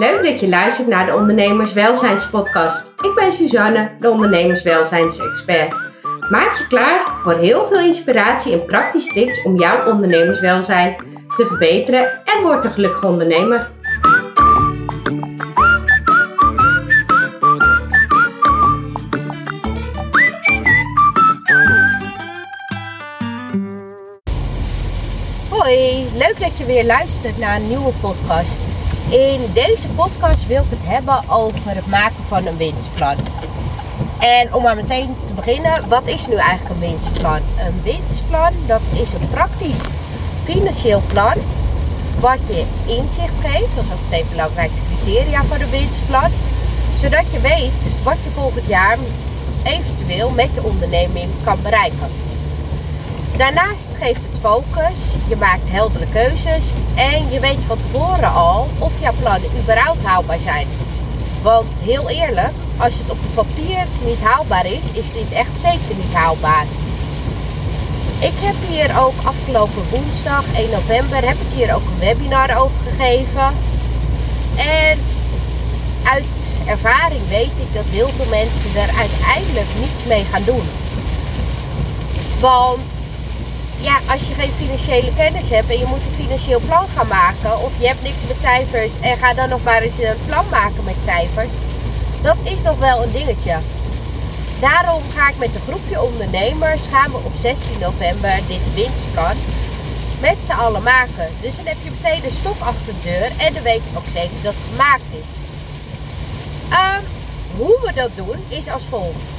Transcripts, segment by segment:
Leuk dat je luistert naar de Ondernemerswelzijnspodcast. Ik ben Suzanne, de ondernemerswelzijnsexpert. Maak je klaar voor heel veel inspiratie en praktische tips om jouw ondernemerswelzijn te verbeteren en word een gelukkige ondernemer. Hoi, leuk dat je weer luistert naar een nieuwe podcast. In deze podcast wil ik het hebben over het maken van een winstplan. En om maar meteen te beginnen, wat is nu eigenlijk een winstplan? Een winstplan, dat is een praktisch financieel plan wat je inzicht geeft. Dat is ook meteen belangrijkste criteria voor een winstplan. Zodat je weet wat je volgend jaar eventueel met je onderneming kan bereiken. Daarnaast geeft het focus, je maakt heldere keuzes en je weet van tevoren al of jouw plannen überhaupt haalbaar zijn. Want heel eerlijk, als het op het papier niet haalbaar is, is dit echt zeker niet haalbaar. Ik heb hier ook afgelopen woensdag 1 november heb ik hier ook een webinar over gegeven. En uit ervaring weet ik dat heel veel mensen er uiteindelijk niets mee gaan doen. Want ja, als je geen financiële kennis hebt en je moet een financieel plan gaan maken, of je hebt niks met cijfers en ga dan nog maar eens een plan maken met cijfers, dat is nog wel een dingetje. Daarom ga ik met een groepje ondernemers gaan we op 16 november dit winstplan met z'n allen maken. Dus dan heb je meteen een stok achter de deur en dan weet je ook zeker dat het gemaakt is. Um, hoe we dat doen is als volgt.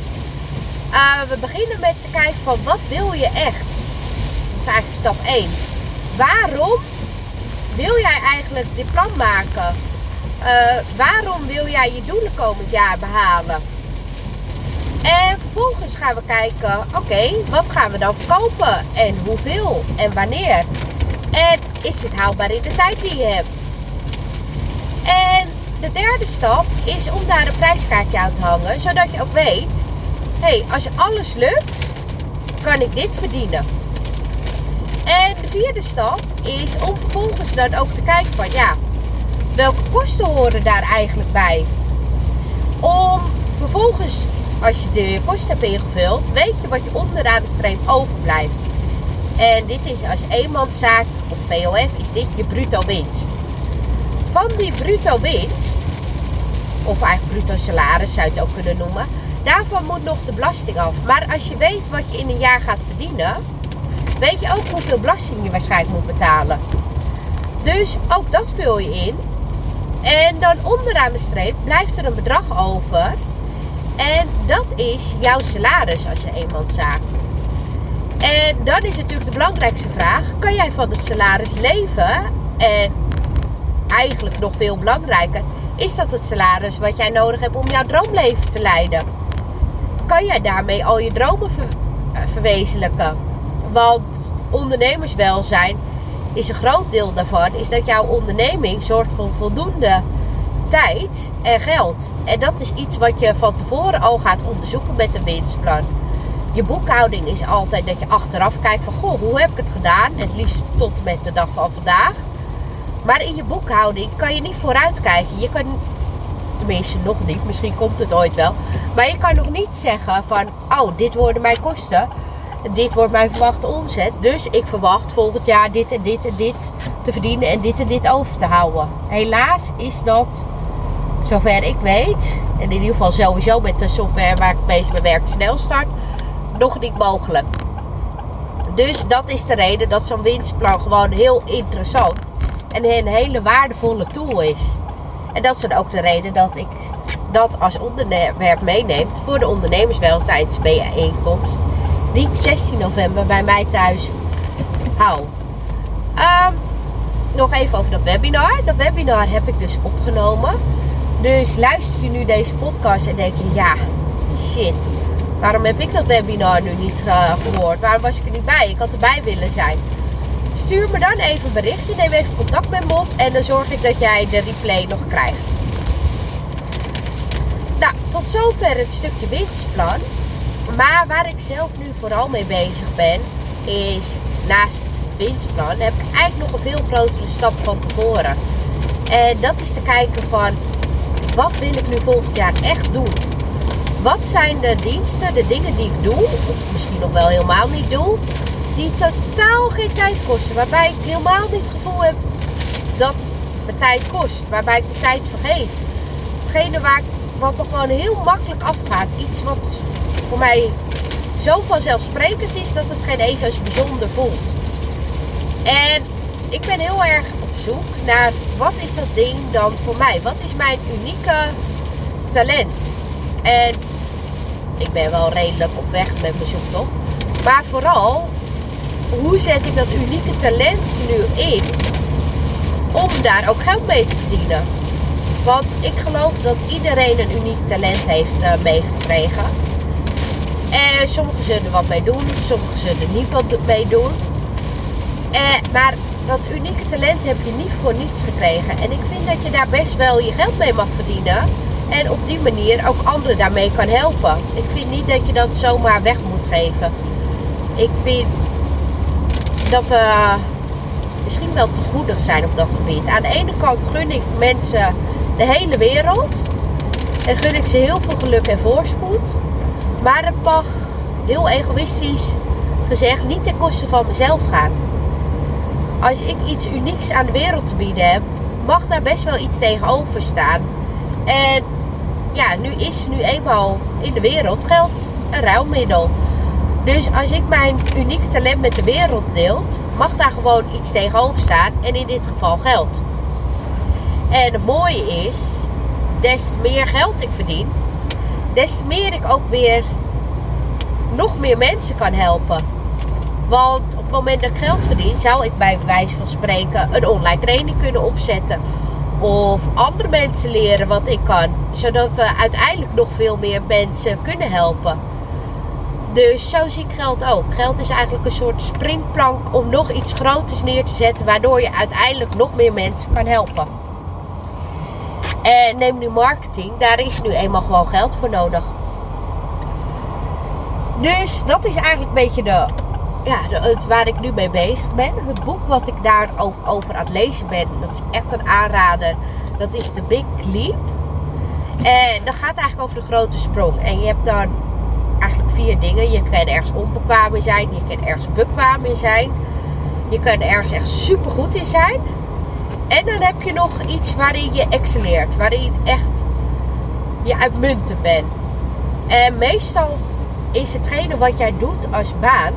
Uh, we beginnen met te kijken van wat wil je echt? Is eigenlijk stap 1. Waarom wil jij eigenlijk dit plan maken? Uh, waarom wil jij je doelen komend jaar behalen? En vervolgens gaan we kijken, oké, wat gaan we dan verkopen? En hoeveel? En wanneer? En is dit haalbaar in de tijd die je hebt? En de derde stap is om daar een prijskaartje aan te hangen, zodat je ook weet, hé, hey, als alles lukt, kan ik dit verdienen. Vierde stap is om vervolgens dan ook te kijken van, ja, welke kosten horen daar eigenlijk bij? Om vervolgens als je de kosten hebt ingevuld, weet je wat je onderaan de streep overblijft. En dit is als eenmanszaak of VOF, is dit je bruto winst. Van die bruto winst, of eigenlijk bruto salaris zou je het ook kunnen noemen, daarvan moet nog de belasting af. Maar als je weet wat je in een jaar gaat verdienen, weet je ook hoeveel belasting je waarschijnlijk moet betalen. Dus ook dat vul je in. En dan onderaan de streep blijft er een bedrag over en dat is jouw salaris als je eenmanszaak. En dan is natuurlijk de belangrijkste vraag: kan jij van het salaris leven? En eigenlijk nog veel belangrijker, is dat het salaris wat jij nodig hebt om jouw droomleven te leiden? Kan jij daarmee al je dromen eh, verwezenlijken? Want ondernemerswelzijn is een groot deel daarvan, is dat jouw onderneming zorgt voor voldoende tijd en geld. En dat is iets wat je van tevoren al gaat onderzoeken met een winstplan. Je boekhouding is altijd dat je achteraf kijkt van goh, hoe heb ik het gedaan? Het liefst tot met de dag van vandaag. Maar in je boekhouding kan je niet vooruitkijken. Je kan, tenminste nog niet, misschien komt het ooit wel. Maar je kan nog niet zeggen van, oh, dit worden mijn kosten. Dit wordt mijn verwachte omzet. Dus ik verwacht volgend jaar dit en dit en dit te verdienen en dit en dit over te houden. Helaas is dat zover ik weet, en in ieder geval sowieso met de software waar ik bezig ben werk, snelstart, nog niet mogelijk. Dus dat is de reden dat zo'n winstplan gewoon heel interessant en een hele waardevolle tool is. En dat is dan ook de reden dat ik dat als onderwerp meeneem voor de ondernemerswelzijnsbijeenkomst die ik 16 november bij mij thuis hou. Um, nog even over dat webinar. Dat webinar heb ik dus opgenomen. Dus luister je nu deze podcast en denk je, ja, shit. Waarom heb ik dat webinar nu niet uh, gehoord? Waarom was ik er niet bij? Ik had erbij willen zijn. Stuur me dan even een berichtje. Neem even contact met me op. En dan zorg ik dat jij de replay nog krijgt. Nou, tot zover het stukje winstplan. Maar waar ik zelf nu vooral mee bezig ben, is naast winstplan heb ik eigenlijk nog een veel grotere stap van tevoren. En dat is te kijken van wat wil ik nu volgend jaar echt doen? Wat zijn de diensten, de dingen die ik doe, of misschien nog wel helemaal niet doe, die totaal geen tijd kosten. Waarbij ik helemaal niet het gevoel heb dat het tijd kost. Waarbij ik de tijd vergeet. Hetgene waar ik, wat me gewoon heel makkelijk afgaat. Iets wat voor mij zo vanzelfsprekend is dat het geen eens als bijzonder voelt. En ik ben heel erg op zoek naar wat is dat ding dan voor mij? Wat is mijn unieke talent? En ik ben wel redelijk op weg met mijn zoektocht. Maar vooral, hoe zet ik dat unieke talent nu in om daar ook geld mee te verdienen? Want ik geloof dat iedereen een uniek talent heeft uh, meegekregen. En sommigen zullen er wat mee doen, sommigen zullen er niet wat mee doen. Eh, maar dat unieke talent heb je niet voor niets gekregen. En ik vind dat je daar best wel je geld mee mag verdienen. En op die manier ook anderen daarmee kan helpen. Ik vind niet dat je dat zomaar weg moet geven. Ik vind dat we misschien wel te goedig zijn op dat gebied. Aan de ene kant gun ik mensen de hele wereld. En gun ik ze heel veel geluk en voorspoed. Maar het mag heel egoïstisch gezegd niet ten koste van mezelf gaan. Als ik iets unieks aan de wereld te bieden heb, mag daar best wel iets tegenover staan. En ja, nu is nu eenmaal in de wereld geld een ruilmiddel. Dus als ik mijn unieke talent met de wereld deelt, mag daar gewoon iets tegenover staan. En in dit geval geld. En het mooie is, des te meer geld ik verdien, des te meer ik ook weer nog meer mensen kan helpen. Want op het moment dat ik geld verdien, zou ik bij wijze van spreken een online training kunnen opzetten. Of andere mensen leren wat ik kan. Zodat we uiteindelijk nog veel meer mensen kunnen helpen. Dus zo zie ik geld ook. Geld is eigenlijk een soort springplank om nog iets groters neer te zetten. Waardoor je uiteindelijk nog meer mensen kan helpen. En neem nu marketing. Daar is nu eenmaal gewoon geld voor nodig. Dus dat is eigenlijk een beetje de, ja, het, waar ik nu mee bezig ben. Het boek wat ik daar ook over aan het lezen ben, dat is echt een aanrader. Dat is The Big Leap. En dat gaat eigenlijk over de grote sprong. En je hebt dan eigenlijk vier dingen. Je kan ergens onbekwaam in zijn. Je kan ergens bekwaam in zijn. Je kan ergens echt super goed in zijn. En dan heb je nog iets waarin je excelleert. Waarin echt je uitmuntend bent. En meestal is hetgene wat jij doet als baan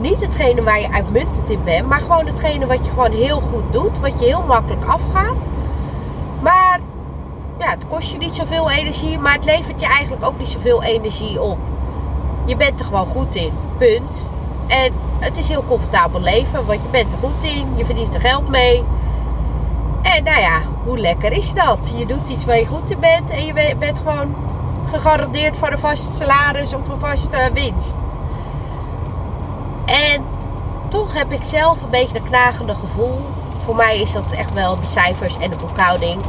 niet hetgene waar je uitmuntend in bent, maar gewoon hetgene wat je gewoon heel goed doet, wat je heel makkelijk afgaat. Maar ja, het kost je niet zoveel energie, maar het levert je eigenlijk ook niet zoveel energie op. Je bent er gewoon goed in, punt. En het is heel comfortabel leven, want je bent er goed in, je verdient er geld mee. En nou ja, hoe lekker is dat? Je doet iets waar je goed in bent en je bent gewoon gegarandeerd voor een vast salaris of een vaste winst. En toch heb ik zelf een beetje een knagende gevoel. Voor mij is dat echt wel de cijfers en de boekhouding.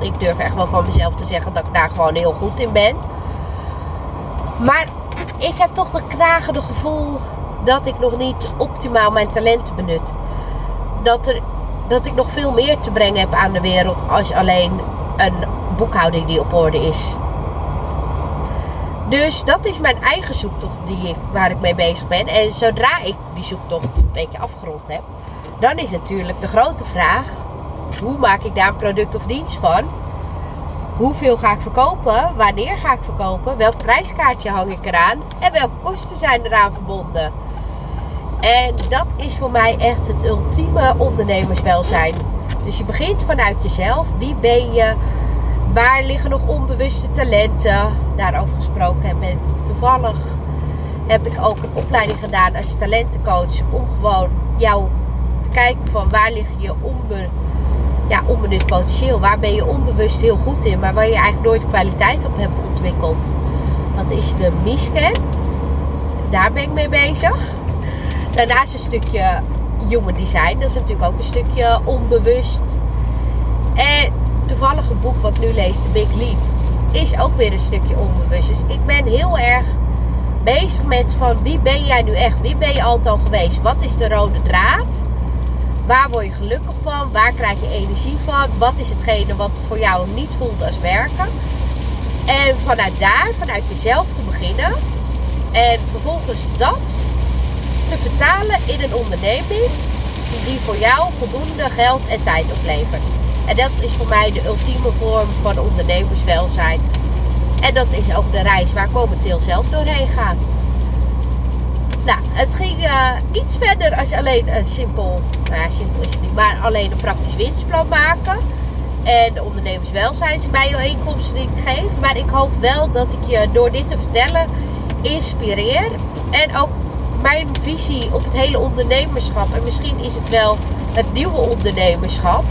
Ik durf echt wel van mezelf te zeggen dat ik daar gewoon heel goed in ben. Maar ik heb toch een knagende gevoel dat ik nog niet optimaal mijn talenten benut. Dat, er, dat ik nog veel meer te brengen heb aan de wereld als alleen een boekhouding die op orde is. Dus dat is mijn eigen zoektocht die ik, waar ik mee bezig ben. En zodra ik die zoektocht een beetje afgerond heb, dan is natuurlijk de grote vraag: hoe maak ik daar een product of dienst van? Hoeveel ga ik verkopen? Wanneer ga ik verkopen? Welk prijskaartje hang ik eraan? En welke kosten zijn eraan verbonden? En dat is voor mij echt het ultieme ondernemerswelzijn. Dus je begint vanuit jezelf. Wie ben je? Waar liggen nog onbewuste talenten? Daarover gesproken heb en toevallig heb ik ook een opleiding gedaan als talentencoach om gewoon jou te kijken van waar ligt je onbe, ja, onbenut potentieel, waar ben je onbewust heel goed in, maar waar je eigenlijk nooit kwaliteit op hebt ontwikkeld. Dat is de MISCAN. Daar ben ik mee bezig. Daarnaast een stukje human design, dat is natuurlijk ook een stukje onbewust. En toevallige boek wat ik nu lees, The Big Leap, is ook weer een stukje onbewust. Dus ik ben heel erg bezig met van wie ben jij nu echt? Wie ben je altijd al geweest? Wat is de rode draad? waar word je gelukkig van? Waar krijg je energie van? Wat is hetgene wat voor jou niet voelt als werken? En vanuit daar, vanuit jezelf te beginnen. En vervolgens dat te vertalen in een onderneming die voor jou voldoende geld en tijd oplevert. En dat is voor mij de ultieme vorm van ondernemerswelzijn. En dat is ook de reis waar ik momenteel zelf doorheen ga. Nou, het ging uh, iets verder als alleen een simpel, nou ja, simpel is het niet, maar alleen een praktisch winstplan maken. En de ondernemerswelzijnsbijeenkomsten die ik geef. Maar ik hoop wel dat ik je door dit te vertellen inspireer. En ook mijn visie op het hele ondernemerschap. En misschien is het wel het nieuwe ondernemerschap.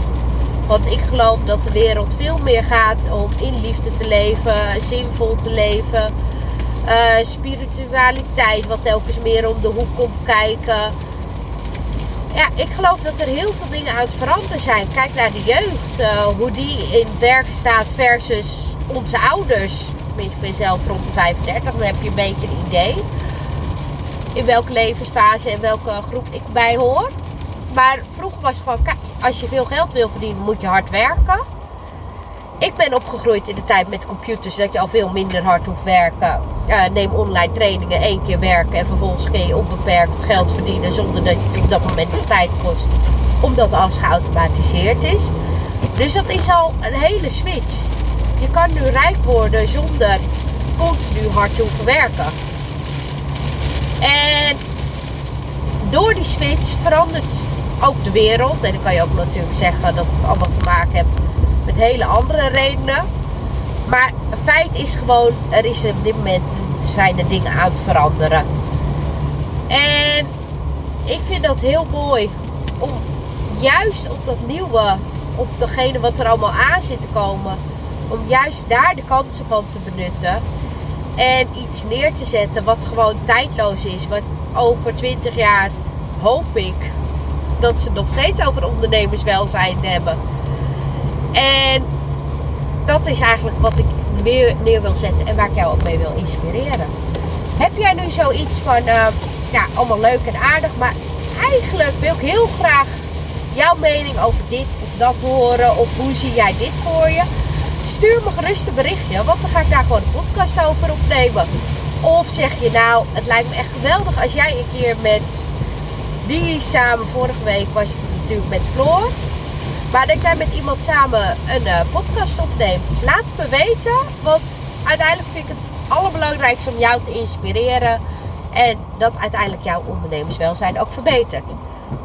Want ik geloof dat de wereld veel meer gaat om in liefde te leven, zinvol te leven. Uh, spiritualiteit, wat telkens meer om de hoek komt kijken. Ja, ik geloof dat er heel veel dingen het veranderen zijn. Kijk naar de jeugd, uh, hoe die in werken staat versus onze ouders. Tenminste, ik ben zelf rond de 35, dan heb je een beetje een idee. In welke levensfase en welke groep ik bij hoor. Maar vroeger was het gewoon, als je veel geld wil verdienen, moet je hard werken. Ik ben opgegroeid in de tijd met computers, dat je al veel minder hard hoeft werken. Neem online trainingen, één keer werken en vervolgens kun je onbeperkt geld verdienen zonder dat je op dat moment de tijd kost. Omdat alles geautomatiseerd is. Dus dat is al een hele switch. Je kan nu rijk worden zonder continu hard te hoeven werken. En door die switch verandert ook de wereld. En dan kan je ook natuurlijk zeggen dat het allemaal te maken heeft met hele andere redenen. Maar feit is gewoon, er is op dit moment zijn er dingen aan het veranderen. En ik vind dat heel mooi om juist op dat nieuwe, op degene wat er allemaal aan zit te komen, om juist daar de kansen van te benutten. En iets neer te zetten wat gewoon tijdloos is. Wat over 20 jaar hoop ik dat ze nog steeds over ondernemerswelzijn hebben. En dat is eigenlijk wat ik weer neer wil zetten en waar ik jou ook mee wil inspireren. Heb jij nu zoiets van, uh, ja, allemaal leuk en aardig, maar eigenlijk wil ik heel graag jouw mening over dit of dat horen, of hoe zie jij dit voor je? Stuur me gerust een berichtje, want dan ga ik daar gewoon een podcast over opnemen. Of zeg je nou, het lijkt me echt geweldig als jij een keer met die samen, vorige week was het natuurlijk met Floor. Maar dat jij met iemand samen een uh, podcast opneemt. Laat me weten. Want uiteindelijk vind ik het allerbelangrijkste om jou te inspireren. En dat uiteindelijk jouw ondernemerswelzijn ook verbetert.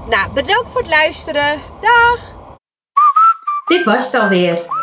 Nou, bedankt voor het luisteren. Dag! Dit was het alweer.